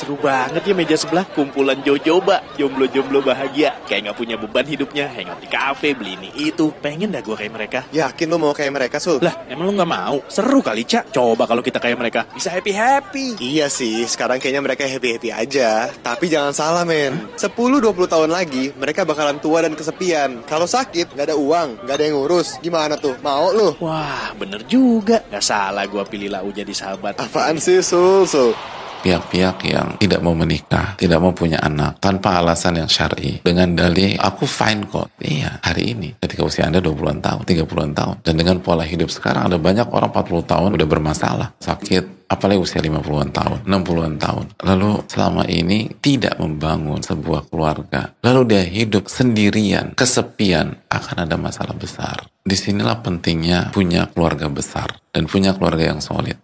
Seru banget ya meja sebelah kumpulan jojoba, jomblo-jomblo bahagia. Kayak nggak punya beban hidupnya, hangout di kafe, beli ini itu. Pengen dah gue kayak mereka. Yakin lu mau kayak mereka, Sul? Lah, emang lu nggak mau? Seru kali, Cak. Coba kalau kita kayak mereka, bisa happy-happy. Iya sih, sekarang kayaknya mereka happy-happy aja. Tapi jangan salah, men. 10-20 tahun lagi, mereka bakalan tua dan kesepian. Kalau sakit, nggak ada uang, nggak ada yang ngurus. Gimana tuh? Mau lu? Wah, bener juga. Gak salah gue pilih Lau jadi sahabat. Apaan sih, Sul? Sul? Pihak-pihak yang tidak mau menikah, tidak mau punya anak tanpa alasan yang syar'i dengan dalih aku fine kok. Iya, hari ini ketika usia Anda 20-an tahun, 30-an tahun dan dengan pola hidup sekarang ada banyak orang 40 tahun udah bermasalah, sakit, apalagi usia 50-an tahun, 60-an tahun. Lalu selama ini tidak membangun sebuah keluarga. Lalu dia hidup sendirian, kesepian, akan ada masalah besar. Di sinilah pentingnya punya keluarga besar dan punya keluarga yang solid.